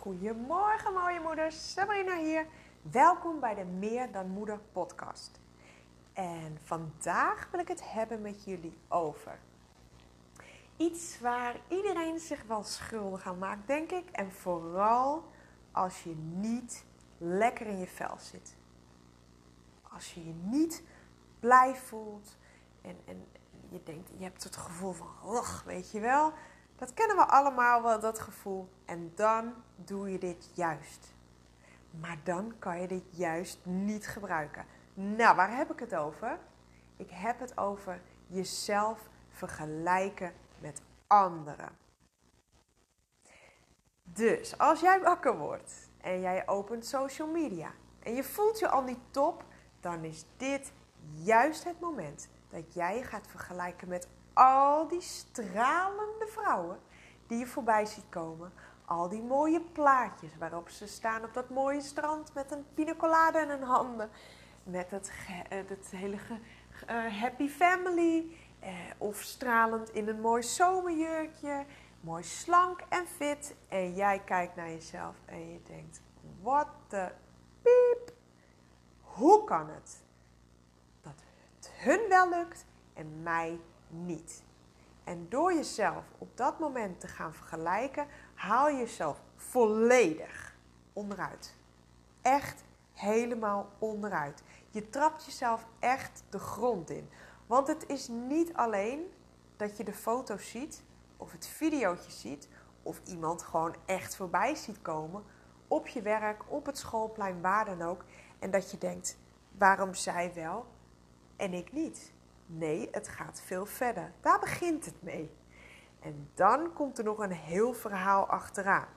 Goedemorgen mooie moeders, Sabrina hier. Welkom bij de Meer dan Moeder podcast. En vandaag wil ik het hebben met jullie over iets waar iedereen zich wel schuldig aan maakt, denk ik. En vooral als je niet lekker in je vel zit. Als je je niet blij voelt en, en je denkt, je hebt het gevoel van, weet je wel, dat kennen we allemaal wel, dat gevoel. En dan doe je dit juist. Maar dan kan je dit juist niet gebruiken. Nou, waar heb ik het over? Ik heb het over jezelf vergelijken met anderen. Dus als jij wakker wordt en jij opent social media en je voelt je al niet top, dan is dit juist het moment dat jij je gaat vergelijken met al die stralende vrouwen die je voorbij ziet komen. Al die mooie plaatjes waarop ze staan op dat mooie strand met een pina colada in hun handen. Met het, het hele uh, happy family. Eh, of stralend in een mooi zomerjurkje. Mooi slank en fit. En jij kijkt naar jezelf en je denkt, wat de piep. Hoe kan het dat het hun wel lukt en mij niet? En door jezelf op dat moment te gaan vergelijken, haal je jezelf volledig onderuit. Echt helemaal onderuit. Je trapt jezelf echt de grond in. Want het is niet alleen dat je de foto's ziet, of het videootje ziet, of iemand gewoon echt voorbij ziet komen op je werk, op het schoolplein, waar dan ook. En dat je denkt, waarom zij wel en ik niet? Nee, het gaat veel verder. Daar begint het mee. En dan komt er nog een heel verhaal achteraan.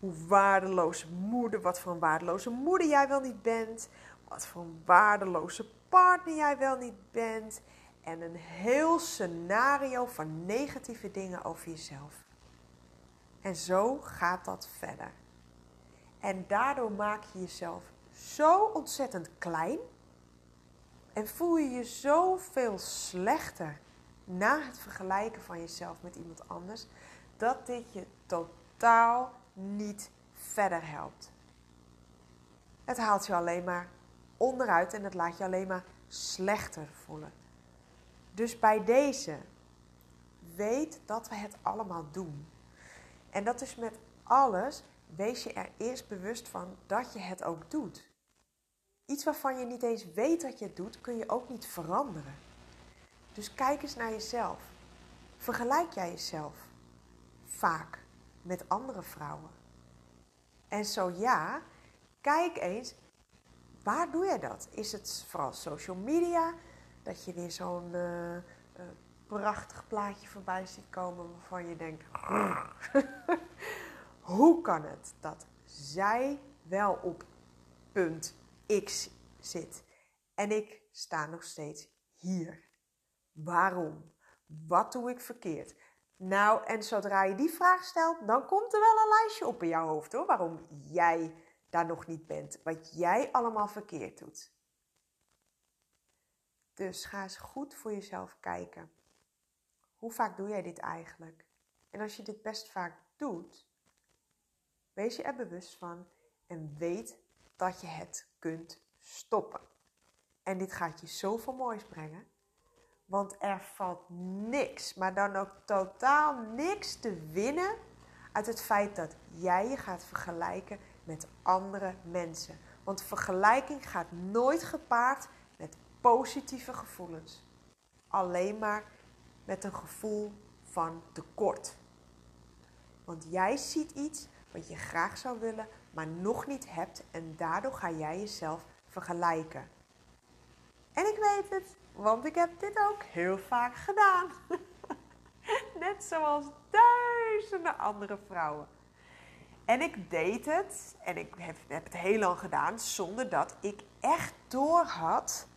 Hoe waardeloze moeder, wat voor een waardeloze moeder jij wel niet bent. Wat voor een waardeloze partner jij wel niet bent. En een heel scenario van negatieve dingen over jezelf. En zo gaat dat verder. En daardoor maak je jezelf zo ontzettend klein en voel je je zoveel slechter na het vergelijken van jezelf met iemand anders, dat dit je totaal niet verder helpt. Het haalt je alleen maar onderuit en het laat je alleen maar slechter voelen. Dus bij deze, weet dat we het allemaal doen. En dat is met alles, wees je er eerst bewust van dat je het ook doet. Iets waarvan je niet eens weet dat je het doet, kun je ook niet veranderen. Dus kijk eens naar jezelf. Vergelijk jij jezelf vaak met andere vrouwen? En zo ja, kijk eens, waar doe jij dat? Is het vooral social media? Dat je weer zo'n uh, uh, prachtig plaatje voorbij ziet komen waarvan je denkt: hoe kan het dat zij wel op punt X zit. En ik sta nog steeds hier. Waarom? Wat doe ik verkeerd? Nou, en zodra je die vraag stelt, dan komt er wel een lijstje op in jouw hoofd hoor. Waarom jij daar nog niet bent. Wat jij allemaal verkeerd doet. Dus ga eens goed voor jezelf kijken. Hoe vaak doe jij dit eigenlijk? En als je dit best vaak doet, wees je er bewust van en weet dat je het kunt stoppen. En dit gaat je zoveel moois brengen. Want er valt niks, maar dan ook totaal niks te winnen uit het feit dat jij je gaat vergelijken met andere mensen. Want vergelijking gaat nooit gepaard met positieve gevoelens. Alleen maar met een gevoel van tekort. Want jij ziet iets wat je graag zou willen, maar nog niet hebt en daardoor ga jij jezelf vergelijken. En ik weet het, want ik heb dit ook heel vaak gedaan. Net zoals duizenden andere vrouwen. En ik deed het, en ik heb, het heel lang gedaan, zonder dat ik echt doorhad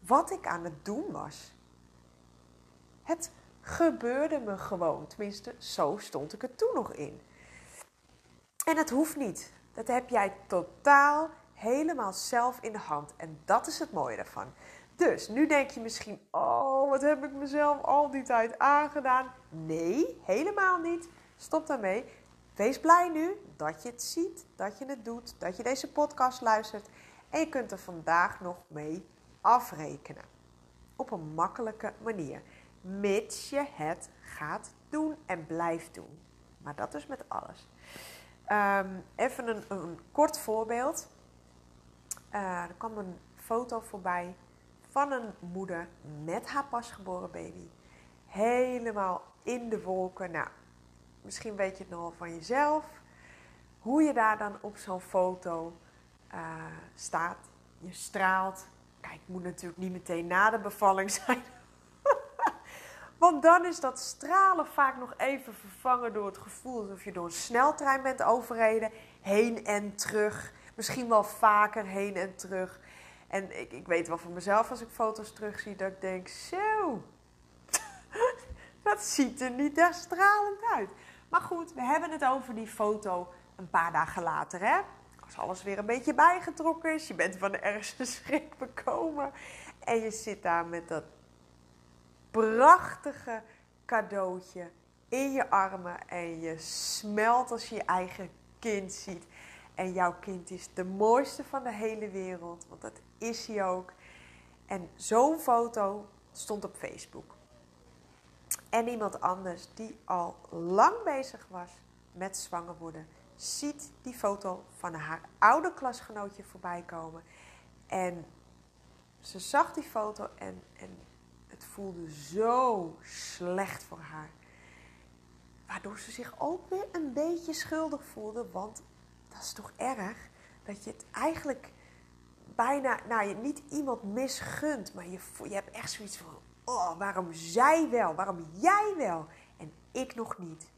wat ik aan het doen was. Het gebeurde me gewoon, tenminste, zo stond ik er toen nog in. En het hoeft niet. Dat heb jij totaal helemaal zelf in de hand. En dat is het mooie daarvan. Dus nu denk je misschien: oh, wat heb ik mezelf al die tijd aangedaan? Nee, helemaal niet. Stop daarmee. wees blij nu dat je het ziet, dat je het doet, dat je deze podcast luistert. En je kunt er vandaag nog mee afrekenen. Op een makkelijke manier. Mits je het gaat doen en blijft doen. Maar dat is met alles. Ehm, even een, kort voorbeeld. Uh, er kwam een foto voorbij van een moeder met haar pasgeboren baby. Helemaal in de wolken. Nou, misschien weet je het nog wel van jezelf. Hoe je daar dan op zo'n foto uh, staat. Je straalt. Kijk, het moet natuurlijk niet meteen na de bevalling zijn. Want dan is dat stralen vaak nog even vervangen door het gevoel alsof je door een sneltrein bent overreden. Heen en terug. Misschien wel vaker heen en terug. En ik, ik weet wel van mezelf als ik foto's terugzie dat ik denk, zo, dat ziet er niet echt stralend uit. Maar goed, we hebben het over die foto een paar dagen later, hè. Als alles weer een beetje bijgetrokken is, je bent van de ergste schrik bekomen. En je zit daar met dat prachtige cadeautje in je armen. En je smelt als je je eigen kind ziet. En jouw kind is de mooiste van de hele wereld, want dat is hij ook. En zo'n foto stond op Facebook. En iemand anders die al lang bezig was met zwanger worden, ziet die foto van haar oude klasgenootje voorbij komen. En ze zag die foto en, en voelde zo slecht voor haar. Waardoor ze zich ook weer een beetje schuldig voelde, want dat is toch erg dat je het eigenlijk bijna, nou je niet iemand misgunt, maar je, je hebt echt zoiets van, oh waarom zij wel, waarom jij wel en ik nog niet.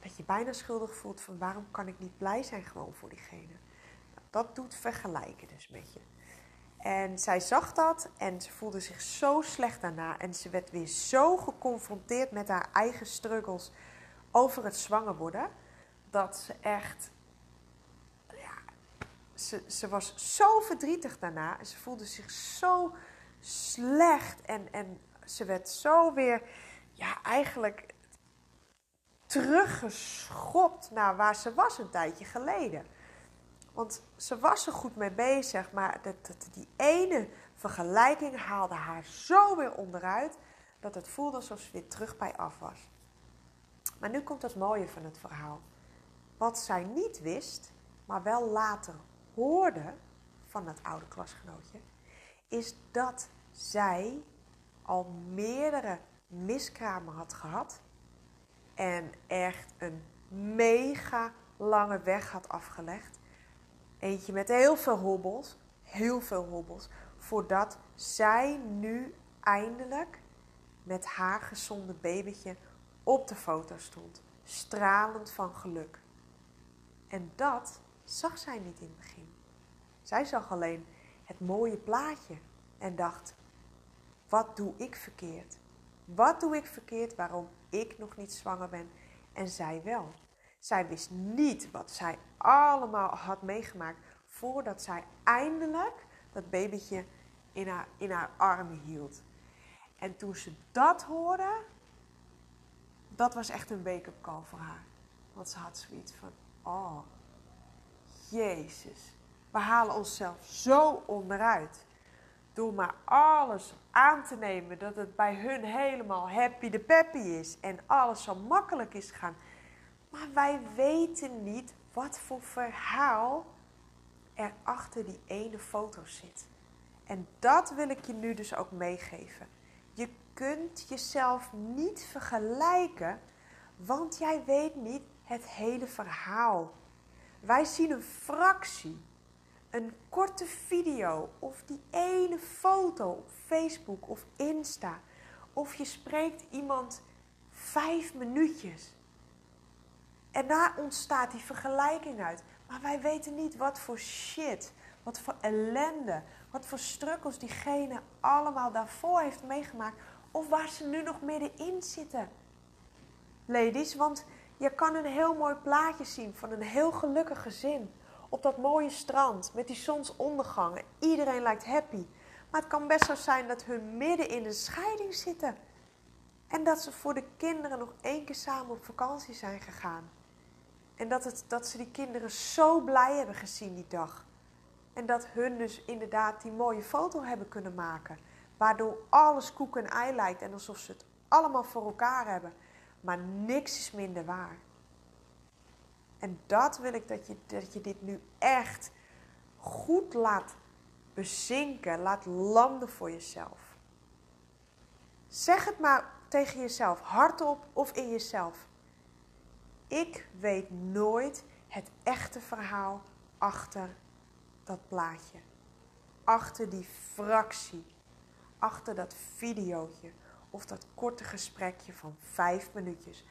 Dat je bijna schuldig voelt van waarom kan ik niet blij zijn gewoon voor diegene. Dat doet vergelijken dus met je. En zij zag dat en ze voelde zich zo slecht daarna. En ze werd weer zo geconfronteerd met haar eigen struggles over het zwanger worden. Dat ze echt ze, ze was zo verdrietig daarna. En ze voelde zich zo slecht. En, en ze werd zo weer, ja, eigenlijk teruggeschopt naar waar ze was een tijdje geleden. Want ze was er goed mee bezig, maar dat, die ene vergelijking haalde haar zo weer onderuit dat het voelde alsof ze weer terug bij af was. Maar nu komt het mooie van het verhaal. Wat zij niet wist, maar wel later hoorde van dat oude klasgenootje, is dat zij al meerdere miskramen had gehad en echt een mega lange weg had afgelegd. Eentje met heel veel hobbels, heel veel hobbels, voordat zij nu eindelijk met haar gezonde babytje op de foto stond, stralend van geluk. En dat zag zij niet in het begin. Zij zag alleen het mooie plaatje en dacht: wat doe ik verkeerd? Wat doe ik verkeerd waarom ik nog niet zwanger ben en zij wel? Zij wist niet wat zij allemaal had meegemaakt voordat zij eindelijk dat babytje in haar, in haar armen hield. En toen ze dat hoorde, dat was echt een wake-up call voor haar. Want ze had zoiets van: oh, Jezus, we halen onszelf zo onderuit. Door maar alles aan te nemen dat het bij hun helemaal happy de peppy is en alles zo makkelijk is gaan. Maar wij weten niet wat voor verhaal er achter die ene foto zit. En dat wil ik je nu dus ook meegeven. Je kunt jezelf niet vergelijken, want jij weet niet het hele verhaal. Wij zien een fractie, een korte video of die ene foto op Facebook of Insta. Of je spreekt iemand vijf minuutjes. En daar ontstaat die vergelijking uit. Maar wij weten niet wat voor shit, wat voor ellende, wat voor strukkels diegene allemaal daarvoor heeft meegemaakt. Of waar ze nu nog middenin zitten. Ladies, want je kan een heel mooi plaatje zien van een heel gelukkig gezin. Op dat mooie strand met die zonsondergang. Iedereen lijkt happy. Maar het kan best zo zijn dat hun midden in een scheiding zitten. En dat ze voor de kinderen nog één keer samen op vakantie zijn gegaan. En dat, het, dat ze die kinderen zo blij hebben gezien die dag. En dat hun dus inderdaad die mooie foto hebben kunnen maken. Waardoor alles koek en ei lijkt en alsof ze het allemaal voor elkaar hebben. Maar niks is minder waar. En dat wil ik dat je, dat je dit nu echt goed laat bezinken, laat landen voor jezelf. Zeg het maar tegen jezelf, hardop of in jezelf. Ik weet nooit het echte verhaal achter dat plaatje. Achter die fractie. Achter dat videootje. Of dat korte gesprekje van vijf minuutjes.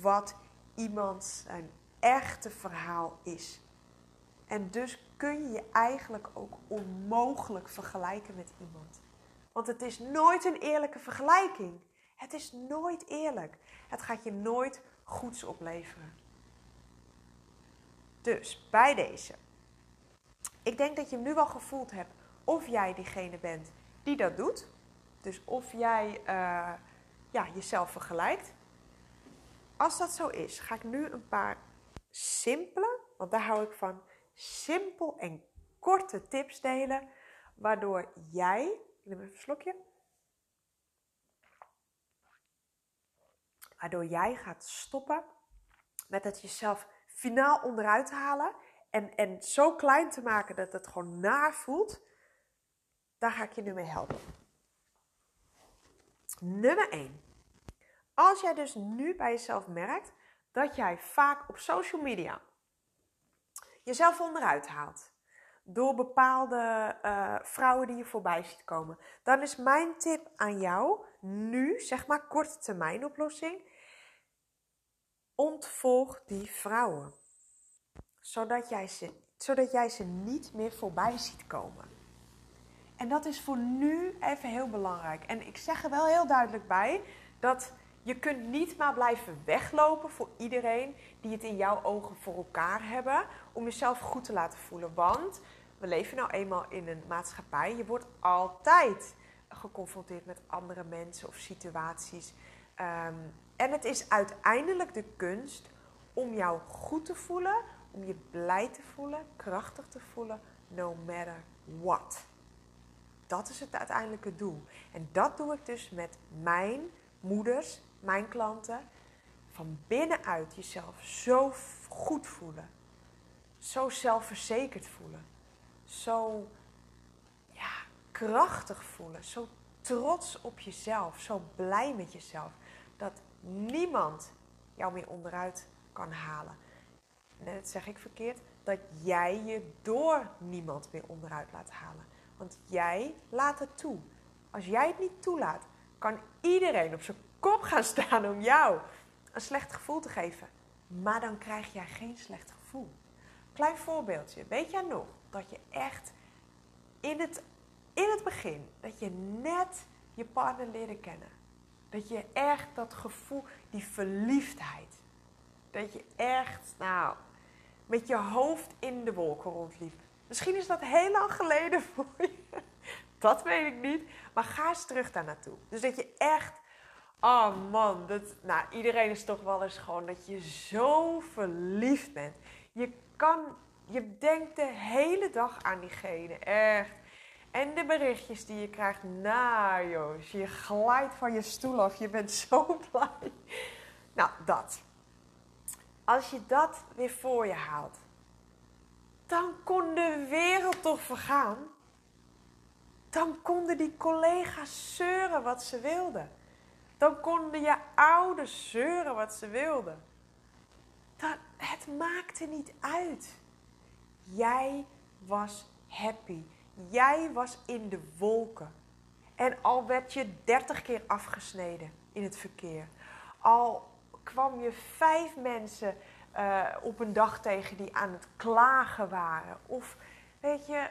Wat iemand zijn echte verhaal is. En dus kun je je eigenlijk ook onmogelijk vergelijken met iemand. Want het is nooit een eerlijke vergelijking. Het is nooit eerlijk. Het gaat je nooit goeds opleveren. Dus bij deze. Ik denk dat je nu wel gevoeld hebt of jij diegene bent die dat doet. Dus of jij uh, ja, jezelf vergelijkt. Als dat zo is, ga ik nu een paar simpele, want daar hou ik van, simpel en korte tips delen. Waardoor jij, neem even een slokje. Waardoor jij gaat stoppen met het jezelf finaal onderuit halen. En, en zo klein te maken dat het gewoon naar voelt. Daar ga ik je nu mee helpen. Nummer 1. Als jij dus nu bij jezelf merkt dat jij vaak op social media jezelf onderuit haalt. Door bepaalde uh, vrouwen die je voorbij ziet komen. Dan is mijn tip aan jou nu, zeg maar korte termijn oplossing. Ontvolg die vrouwen. Zodat jij ze, zodat jij ze niet meer voorbij ziet komen. En dat is voor nu even heel belangrijk. En ik zeg er wel heel duidelijk bij dat je kunt niet maar blijven weglopen voor iedereen die het in jouw ogen voor elkaar hebben om jezelf goed te laten voelen. Want we leven nou eenmaal in een maatschappij. Je wordt altijd geconfronteerd met andere mensen of situaties. Ehm, en het is uiteindelijk de kunst om jou goed te voelen, om je blij te voelen, krachtig te voelen, no matter what. Dat is het uiteindelijke doel. En dat doe ik dus met mijn moeders, mijn klanten. Van binnenuit jezelf zo goed voelen. Zo zelfverzekerd voelen. Zo ja, krachtig voelen. Zo trots op jezelf. Zo blij met jezelf. Dat niemand jou meer onderuit kan halen. Net zeg ik verkeerd. Dat jij je door niemand meer onderuit laat halen. Want jij laat het toe. Als jij het niet toelaat, kan iedereen op zijn kop gaan staan om jou een slecht gevoel te geven. Maar dan krijg jij geen slecht gevoel. Klein voorbeeldje. Weet jij nog dat je echt in het, in het begin, dat je net je partner leerde kennen. Dat je echt dat gevoel, die verliefdheid. Dat je echt, nou, met je hoofd in de wolken rondliep. Misschien is dat heel lang geleden voor je. Dat weet ik niet. Maar ga eens terug daar naartoe. Dus dat je echt. Oh man, dat, nou, iedereen is toch wel eens gewoon dat je zo verliefd bent. Je kan, je denkt de hele dag aan diegene, echt. En de berichtjes die je krijgt, nou joh, je glijdt van je stoel af, je bent zo blij. Nou, dat. Als je dat weer voor je haalt, dan kon de wereld toch vergaan. Dan konden die collega's zeuren wat ze wilden. Dan konden je ouders zeuren wat ze wilden. Dat, het maakte niet uit. Jij was happy. Jij was in de wolken. En al werd je dertig keer afgesneden in het verkeer. Al kwam je vijf mensen uh, op een dag tegen die aan het klagen waren. Of weet je,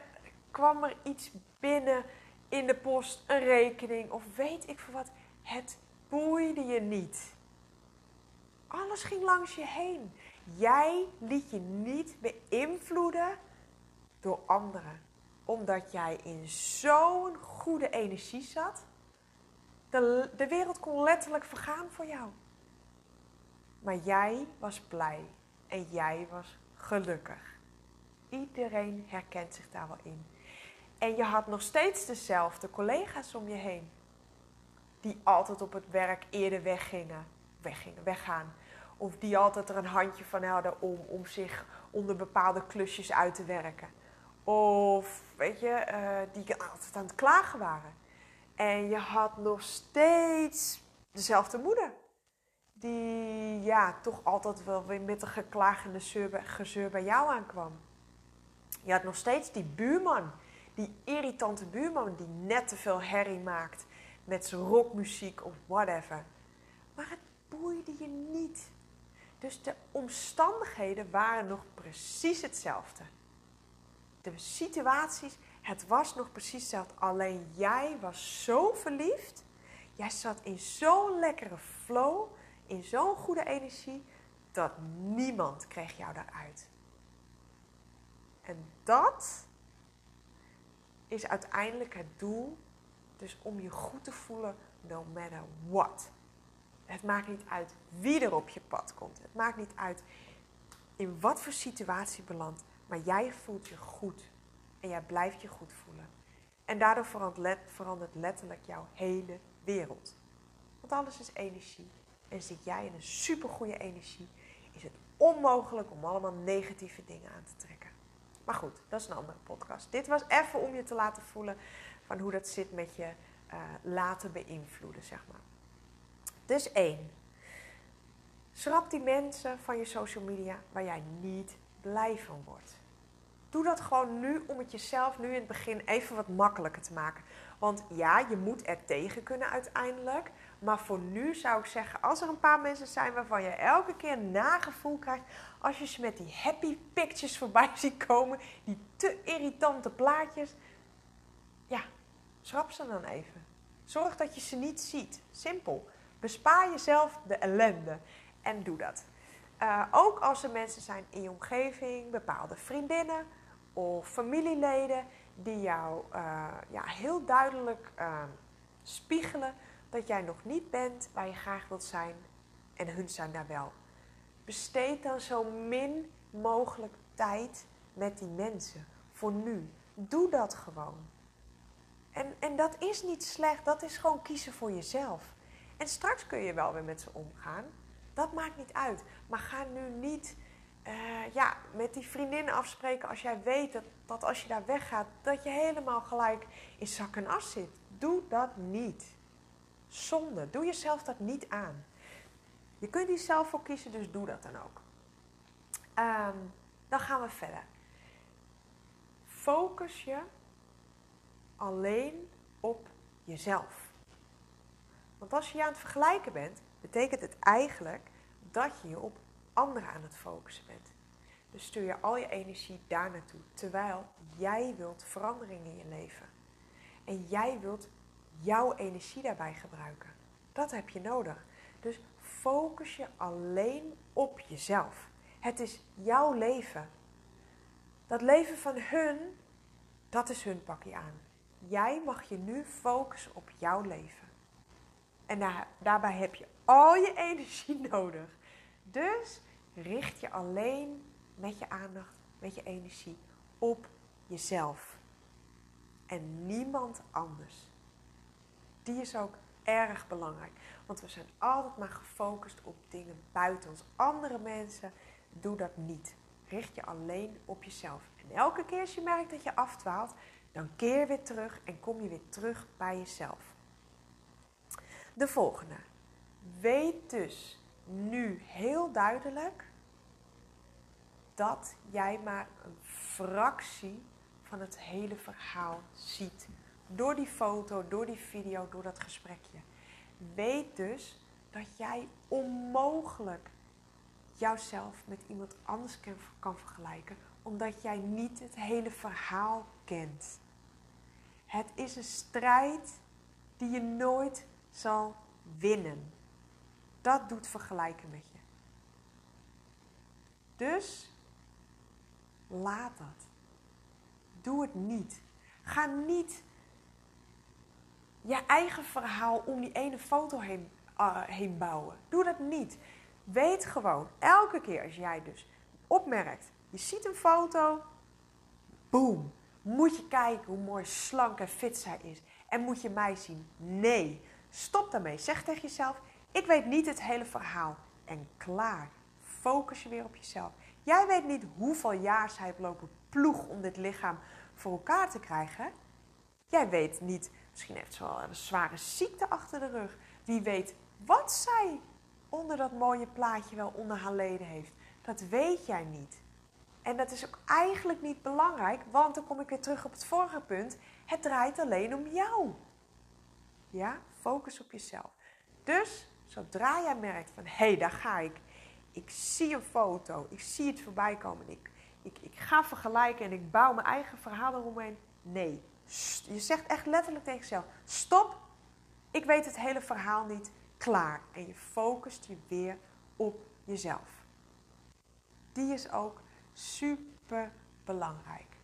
kwam er iets binnen in de post, een rekening of weet ik veel wat. Het boeide je niet. Alles ging langs je heen. Jij liet je niet beïnvloeden door anderen. Omdat jij in zo'n goede energie zat. De, de wereld kon letterlijk vergaan voor jou. Maar jij was blij. en jij was gelukkig. Iedereen herkent zich daar wel in. En je had nog steeds dezelfde collega's om je heen. Die altijd op het werk eerder weggingen, weggingen, weggaan. Of die altijd er een handje van hadden om, om zich onder bepaalde klusjes uit te werken. Of weet je, uh, die altijd aan het klagen waren. En je had nog steeds dezelfde moeder. Die ja, toch altijd wel weer met een geklagende gezeur bij jou aankwam. Je had nog steeds die buurman. Die irritante buurman die net te veel herrie maakt. Met zijn rockmuziek of whatever. Maar het boeide je niet. Dus de omstandigheden waren nog precies hetzelfde. De situaties, het was nog precies hetzelfde. Alleen jij was zo verliefd. Jij zat in zo'n lekkere flow, in zo'n goede energie, dat niemand kreeg jou daaruit. En dat is uiteindelijk het doel. Dus om je goed te voelen, no matter what. Het maakt niet uit wie er op je pad komt. Het maakt niet uit in wat voor situatie belandt. Maar jij voelt je goed. En jij blijft je goed voelen. En daardoor verandert letterlijk jouw hele wereld. Want alles is energie. En zit jij in een supergoeie energie, is het onmogelijk om allemaal negatieve dingen aan te trekken. Maar goed, dat is een andere podcast. Dit was even om je te laten voelen van hoe dat zit met je uh, laten beïnvloeden, zeg maar. Dus één. Schrap die mensen van je social media waar jij niet blij van wordt. Doe dat gewoon nu om het jezelf nu in het begin even wat makkelijker te maken. Want ja, je moet er tegen kunnen uiteindelijk. Maar voor nu zou ik zeggen, als er een paar mensen zijn waarvan je elke keer een nagevoel krijgt. Als je ze met die happy pictures voorbij ziet komen, die te irritante plaatjes. Schrap ze dan even. Zorg dat je ze niet ziet. Simpel. Bespaar jezelf de ellende en doe dat. Uh, ook als er mensen zijn in je omgeving, bepaalde vriendinnen of familieleden, die jou uh, ja, heel duidelijk uh, spiegelen dat jij nog niet bent waar je graag wilt zijn en hun zijn daar wel. Besteed dan zo min mogelijk tijd met die mensen voor nu. Doe dat gewoon. En, en dat is niet slecht, dat is gewoon kiezen voor jezelf. En straks kun je wel weer met ze omgaan. Dat maakt niet uit. Maar ga nu niet uh, ja, met die vriendin afspreken als jij weet dat, als je daar weggaat, dat je helemaal gelijk in zak en as zit. Doe dat niet. Zonde. Doe jezelf dat niet aan. Je kunt die zelf voor kiezen, dus doe dat dan ook. Um, dan gaan we verder. Focus je alleen op jezelf. Want als je je aan het vergelijken bent, betekent het eigenlijk dat je je op anderen aan het focussen bent. Dus stuur je al je energie daar naartoe, terwijl jij wilt verandering in je leven. En jij wilt jouw energie daarbij gebruiken. Dat heb je nodig. Dus focus je alleen op jezelf. Het is jouw leven. Dat leven van hun, dat is hun pakje aan. Jij mag je nu focussen op jouw leven. En daar, daarbij heb je al je energie nodig. Dus richt je alleen met je aandacht, met je energie op jezelf. En niemand anders. Die is ook erg belangrijk. Want we zijn altijd maar gefocust op dingen buiten ons. Andere mensen, doe dat niet. Richt je alleen op jezelf. En elke keer als je merkt dat je afdwaalt, dan keer weer terug en kom je weer terug bij jezelf. De volgende. Weet dus nu heel duidelijk dat jij maar een fractie van het hele verhaal ziet. Door die foto, door die video, door dat gesprekje. Weet dus dat jij onmogelijk jouzelf met iemand anders kan vergelijken, omdat jij niet het hele verhaal kent. Het is een strijd die je nooit zal winnen. Dat doet vergelijken met je. Dus laat dat. Doe het niet. Ga niet je eigen verhaal om die ene foto heen, uh, heen bouwen. Doe dat niet. Weet gewoon, elke keer als jij dus opmerkt. Je ziet een foto, boom. Moet je kijken hoe mooi slank en fit zij is. En moet je mij zien? Nee. Stop daarmee. Zeg tegen jezelf: Ik weet niet het hele verhaal. En klaar. Focus je weer op jezelf. Jij weet niet hoeveel jaar zij heeft lopen ploeg om dit lichaam voor elkaar te krijgen. Jij weet niet, misschien heeft ze wel een zware ziekte achter de rug. Wie weet wat zij onder dat mooie plaatje wel onder haar leden heeft. Dat weet jij niet. En dat is ook eigenlijk niet belangrijk, want dan kom ik weer terug op het vorige punt. Het draait alleen om jou. Ja, focus op jezelf. Dus zodra jij merkt van hé, hey, daar ga ik. Ik zie een foto, ik zie het voorbij komen. Ik, ik, ik ga vergelijken en ik bouw mijn eigen verhaal eromheen. Nee, je zegt echt letterlijk tegen jezelf: stop, ik weet het hele verhaal niet. Klaar. En je focust je weer op jezelf. Die is ook super belangrijk.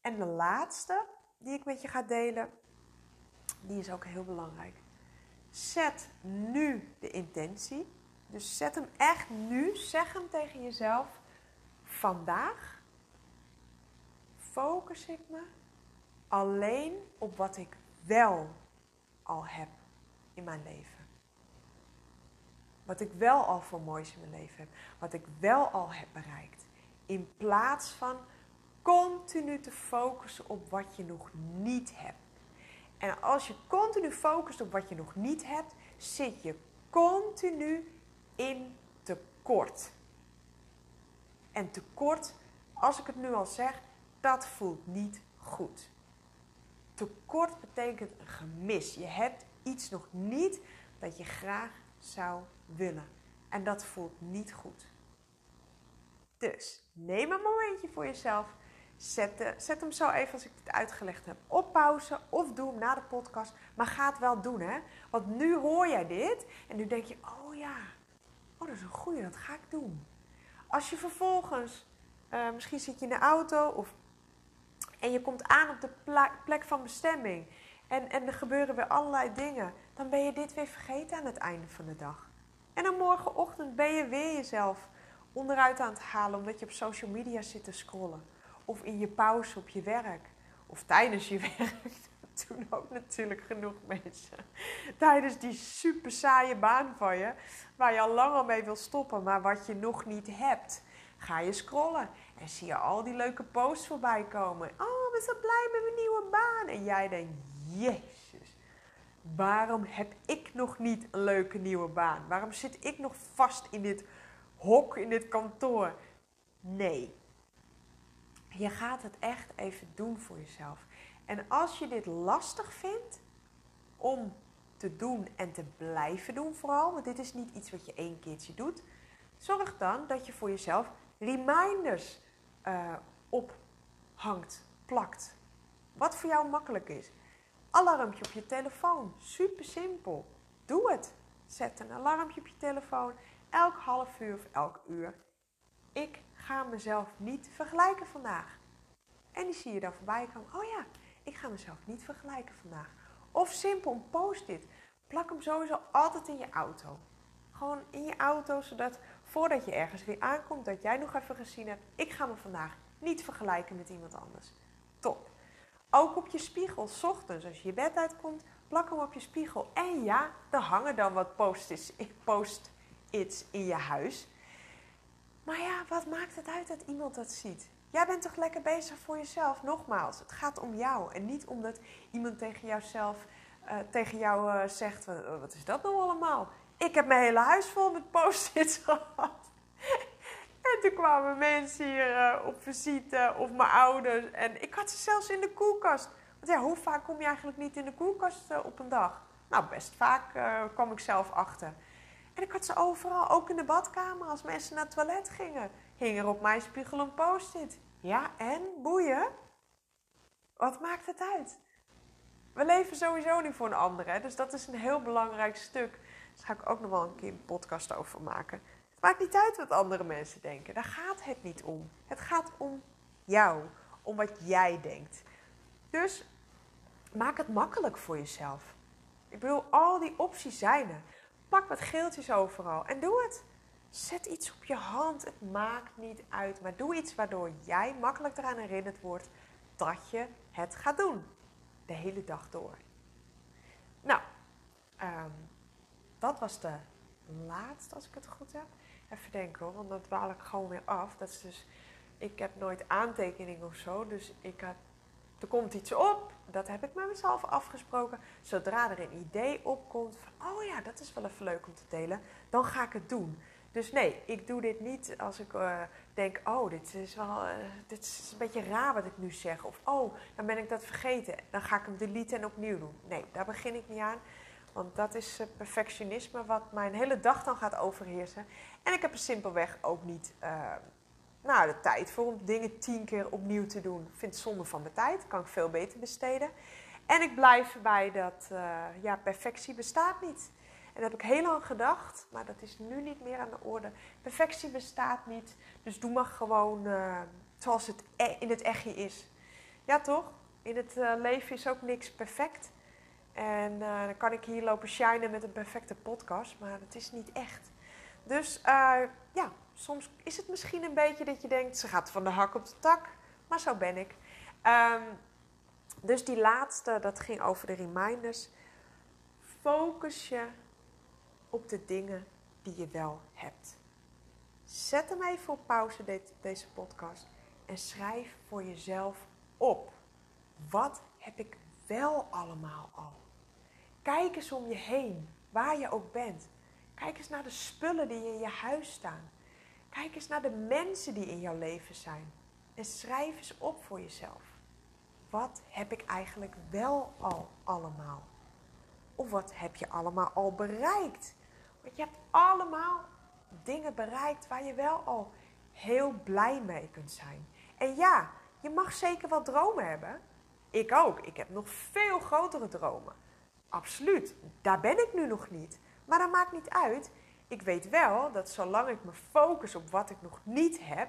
En de laatste die ik met je ga delen, die is ook heel belangrijk. Zet nu de intentie. Dus zet hem echt nu. Zeg hem tegen jezelf. Vandaag focus ik me alleen op wat ik wel al heb in mijn leven. Wat ik wel al voor moois in mijn leven heb. Wat ik wel al heb bereikt. In plaats van continu te focussen op wat je nog niet hebt. En als je continu focust op wat je nog niet hebt, zit je continu in tekort. En tekort, als ik het nu al zeg, dat voelt niet goed. Tekort betekent gemis. Je hebt iets nog niet dat je graag zou willen. En dat voelt niet goed. Dus neem een momentje voor jezelf. Zet, zet hem zo even als ik het uitgelegd heb op pauze of doe hem na de podcast. Maar ga het wel doen hè. Want nu hoor jij dit en nu denk je, oh ja, oh dat is een goeie, dat ga ik doen. Als je vervolgens, uh, misschien zit je in de auto of, en je komt aan op de plek van bestemming. En, en er gebeuren weer allerlei dingen. Dan ben je dit weer vergeten aan het einde van de dag. En dan morgenochtend ben je weer jezelf onderuit aan het halen omdat je op social media zit te scrollen. Of in je pauze op je werk. Of tijdens je werk. Dat doen ook natuurlijk genoeg mensen. Tijdens die super saaie baan van je. Waar je al lang al mee wil stoppen. Maar wat je nog niet hebt. Ga je scrollen. En zie je al die leuke posts voorbij komen. Oh, we zijn blij met mijn nieuwe baan. En jij denkt, jezus. Waarom heb ik nog niet een leuke nieuwe baan? Waarom zit ik nog vast in dit hok, in dit kantoor? Nee, je gaat het echt even doen voor jezelf. En als je dit lastig vindt om te doen en te blijven doen vooral, want dit is niet iets wat je één keertje doet, zorg dan dat je voor jezelf reminders uh, ophangt, plakt. Wat voor jou makkelijk is. Alarmpje op je telefoon, super simpel. Doe het. Zet een alarmpje op je telefoon, elk half uur of elk uur. Ik ga mezelf niet vergelijken vandaag. En die zie je dan voorbij komen. Oh ja, ik ga mezelf niet vergelijken vandaag. Of simpel een post-it. Plak hem sowieso altijd in je auto. Gewoon in je auto, zodat voordat je ergens weer aankomt, dat jij nog even gezien hebt. Ik ga me vandaag niet vergelijken met iemand anders. Top. Ook op je spiegel, ochtends als je je bed uitkomt, plak hem op je spiegel. En ja, er hangen dan wat post-its post in je huis. Maar ja, wat maakt het uit dat iemand dat ziet? Jij bent toch lekker bezig voor jezelf? Nogmaals, het gaat om jou. En niet omdat iemand tegen jouzelf, uh, tegen jou uh, zegt: wat is dat nou allemaal? Ik heb mijn hele huis vol met post-its gehad. En toen kwamen mensen hier uh, op visite, of mijn ouders. En ik had ze zelfs in de koelkast. Want ja, hoe vaak kom je eigenlijk niet in de koelkast op een dag? Nou, best vaak kwam ik zelf achter. En ik had ze overal, ook in de badkamer, als mensen naar het toilet gingen, hing er op mijn spiegel een post-it. Ja, en? Boeien? Wat maakt het uit? We leven sowieso niet voor een ander, hè? dus dat is een heel belangrijk stuk. Daar ga ik ook nog wel een keer een podcast over maken. Het maakt niet uit wat andere mensen denken. Daar gaat het niet om. Het gaat om jou, om wat jij denkt. Dus maak het makkelijk voor jezelf. Ik bedoel, al die opties zijn er. Pak wat geeltjes overal en doe het. Zet iets op je hand. Het maakt niet uit. Maar doe iets waardoor jij makkelijk eraan herinnerd wordt dat je het gaat doen. De hele dag door. Nou, um, dat was de laatste als ik het goed heb. Even denken hoor, want dan dwaal ik gewoon weer af. Dat is dus, ik heb nooit aantekeningen of zo. Dus ik had, er komt iets op. Dat heb ik met mezelf afgesproken. Zodra er een idee opkomt van, oh ja, dat is wel even leuk om te delen. Dan ga ik het doen. Dus nee, ik doe dit niet als ik uh, denk, oh, dit is wel, uh, dit is een beetje raar wat ik nu zeg. Of, oh, dan ben ik dat vergeten. Dan ga ik hem deleten en opnieuw doen. Nee, daar begin ik niet aan. Want dat is uh, perfectionisme wat mijn hele dag dan gaat overheersen. En ik heb er simpelweg ook niet nou, de tijd voor om dingen tien keer opnieuw te doen. Ik vind het zonde van mijn tijd. Kan ik veel beter besteden. En ik blijf erbij dat ja, perfectie bestaat niet. En dat heb ik heel lang gedacht, maar dat is nu niet meer aan de orde. Perfectie bestaat niet, dus doe maar gewoon zoals het e-, in het echtje is. Ja, toch? In het leven is ook niks perfect. En uh, dan kan ik hier lopen shinen met een perfecte podcast, maar het is niet echt. Dus ja, soms is het misschien een beetje dat je denkt, ze gaat van de hak op de tak, maar zo ben ik. Um, dus die laatste, dat ging over de reminders. Focus je op de dingen die je wel hebt. Zet hem even op pauze, deze podcast, en schrijf voor jezelf op. Wat heb ik wel allemaal al? Kijk eens om je heen, waar je ook bent. Kijk eens naar de spullen die in je huis staan. Kijk eens naar de mensen die in jouw leven zijn. En schrijf eens op voor jezelf. Wat heb ik eigenlijk wel al allemaal? Of wat heb je allemaal al bereikt? Want je hebt allemaal dingen bereikt waar je wel al heel blij mee kunt zijn. En ja, je mag zeker wat dromen hebben. Ik ook. Ik heb nog veel grotere dromen. Absoluut. Daar ben ik nu nog niet. Maar dat maakt niet uit. Ik weet wel dat zolang ik me focus op wat ik nog niet heb.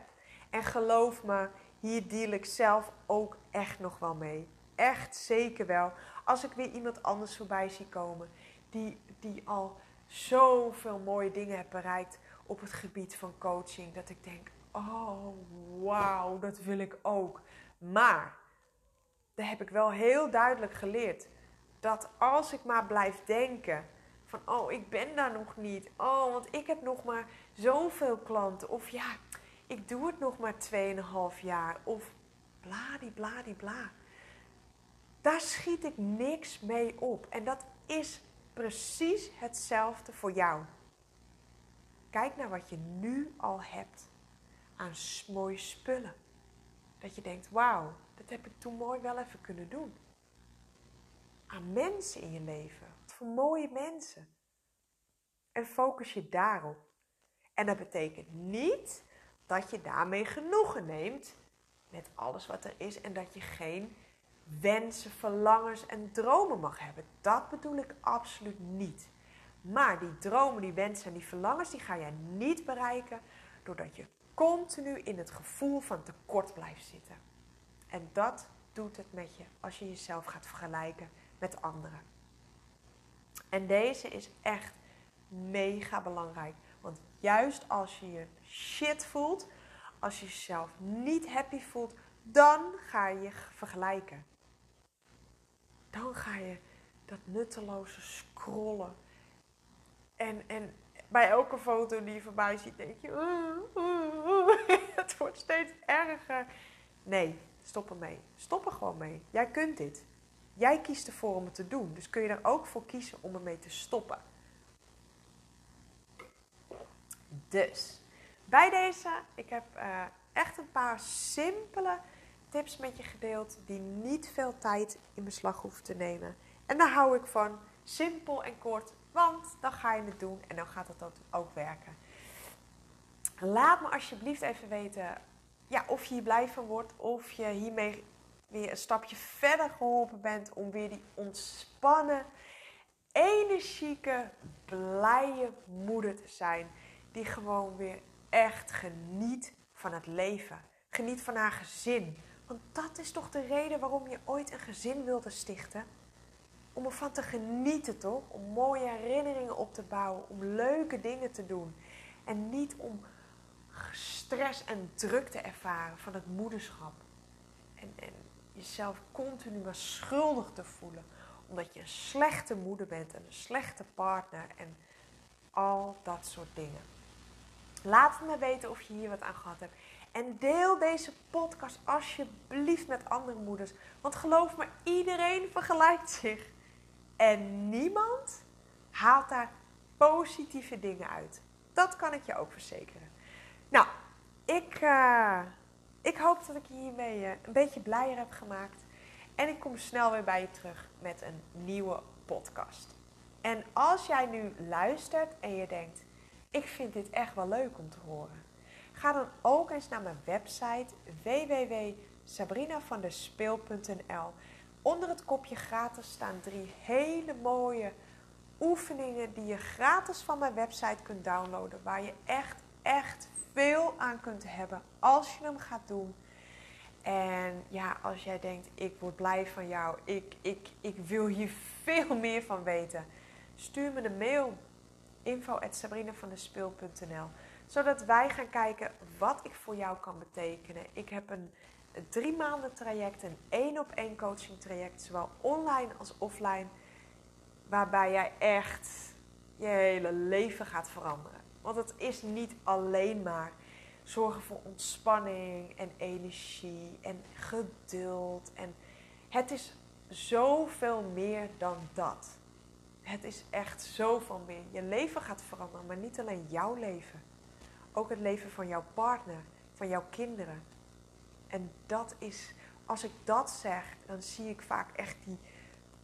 En geloof me, hier deal ik zelf ook echt nog wel mee. Echt zeker wel. Als ik weer iemand anders voorbij zie komen die, die al zoveel mooie dingen heb bereikt op het gebied van coaching. Dat ik denk, oh wauw, dat wil ik ook. Maar, daar heb ik wel heel duidelijk geleerd. Dat als ik maar blijf denken van, oh ik ben daar nog niet. Oh, want ik heb nog maar zoveel klanten. Of ja, ik doe het nog maar 2,5 jaar. Of bladibladibla. bla. Daar schiet ik niks mee op. En dat is precies hetzelfde voor jou. Kijk naar wat je nu al hebt aan mooie spullen. Dat je denkt, wauw, dat heb ik toen mooi wel even kunnen doen. Aan mensen in je leven. Wat voor mooie mensen. En focus je daarop. En dat betekent niet dat je daarmee genoegen neemt met alles wat er is en dat je geen wensen, verlangens en dromen mag hebben. Dat bedoel ik absoluut niet. Maar die dromen, die wensen en die verlangens, die ga je niet bereiken doordat je continu in het gevoel van tekort blijft zitten. En dat doet het met je als je jezelf gaat vergelijken met anderen. En deze is echt mega belangrijk. Want juist als je je shit voelt, als je jezelf niet happy voelt, dan ga je je vergelijken dan ga je dat nutteloze scrollen. En, en bij elke foto die je voorbij ziet, denk je, het wordt steeds erger. Nee, stop ermee. Stop er gewoon mee. Jij kunt dit. Jij kiest ervoor om het te doen. Dus kun je er ook voor kiezen om ermee te stoppen. Dus, bij deze, ik heb uh, echt een paar simpele tips met je gedeeld die niet veel tijd in beslag hoeven te nemen. En daar hou ik van. Simpel en kort, want dan ga je het doen en dan gaat het ook werken. Laat me alsjeblieft even weten ja, of je hier blij van wordt, of je hiermee weer een stapje verder geholpen bent om weer die ontspannen, energieke, blije moeder te zijn. Die gewoon weer echt geniet van het leven. Geniet van haar gezin. Want dat is toch de reden waarom je ooit een gezin wilde stichten? Om ervan te genieten, toch? Om mooie herinneringen op te bouwen, om leuke dingen te doen. En niet om stress en druk te ervaren van het moederschap. En, en jezelf continu maar schuldig te voelen. Omdat je een slechte moeder bent en een slechte partner en al dat soort dingen. Laat het me weten of je hier wat aan gehad hebt. En deel deze podcast alsjeblieft met andere moeders. Want geloof me, iedereen vergelijkt zich. En niemand haalt daar positieve dingen uit. Dat kan ik je ook verzekeren. Nou, ik, uh, ik hoop dat ik je hiermee uh, een beetje blijer heb gemaakt. En ik kom snel weer bij je terug met een nieuwe podcast. En als jij nu luistert en je denkt, ik vind dit echt wel leuk om te horen. Ga dan ook eens naar mijn website www.sabrinavandespeel.nl. Onder het kopje gratis staan drie hele mooie oefeningen die je gratis van mijn website kunt downloaden. Waar je echt, echt veel aan kunt hebben als je hem gaat doen. En ja, als jij denkt, ik word blij van jou, ik, ik, ik wil hier veel meer van weten. Stuur me een mail info.sabrinavandespeel.nl Zodat wij gaan kijken wat ik voor jou kan betekenen. Ik heb een, drie maanden traject, een één op één coaching traject, zowel online als offline. Waarbij jij echt je hele leven gaat veranderen. Want het is niet alleen maar zorgen voor ontspanning en energie en geduld. En het is zoveel meer dan dat. Het is echt zoveel meer. Je leven gaat veranderen, maar niet alleen jouw leven. Ook het leven van jouw partner, van jouw kinderen. En dat is, als ik dat zeg, dan zie ik vaak echt die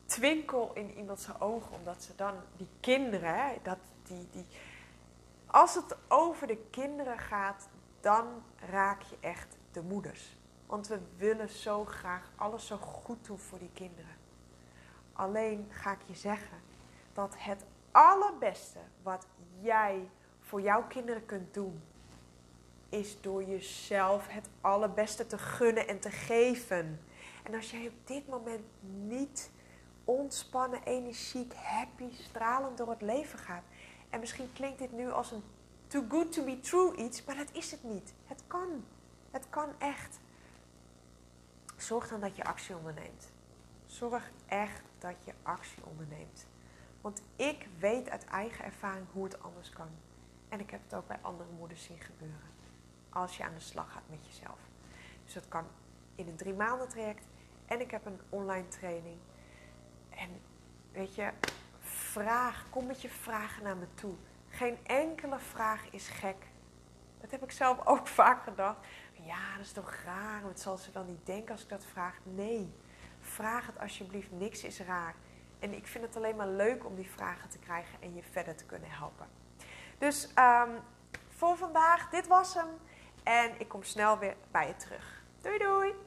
twinkel in iemands ogen. Omdat ze dan, die kinderen, dat, die, die, als het over de kinderen gaat, dan raak je echt de moeders. Want we willen zo graag alles zo goed doen voor die kinderen. Alleen ga ik je zeggen dat het allerbeste wat jij voor jouw kinderen kunt doen, is door jezelf het allerbeste te gunnen en te geven. En als jij op dit moment niet ontspannen, energiek, happy, stralend door het leven gaat. En misschien klinkt dit nu als een too good to be true iets, maar dat is het niet. Het kan. Het kan echt. Zorg dan dat je actie onderneemt. Zorg echt dat je actie onderneemt. Want ik weet uit eigen ervaring hoe het anders kan. En ik heb het ook bij andere moeders zien gebeuren. Als je aan de slag gaat met jezelf. Dus dat kan in een drie maanden traject. En ik heb een online training. En weet je, vraag, kom met je vragen naar me toe. Geen enkele vraag is gek. Dat heb ik zelf ook vaak gedacht. Ja, dat is toch raar. Wat zal ze dan niet denken als ik dat vraag? Nee, vraag het alsjeblieft. Niks is raar. En ik vind het alleen maar leuk om die vragen te krijgen en je verder te kunnen helpen. Dus um, voor vandaag, dit was hem. En ik kom snel weer bij je terug. Doei doei!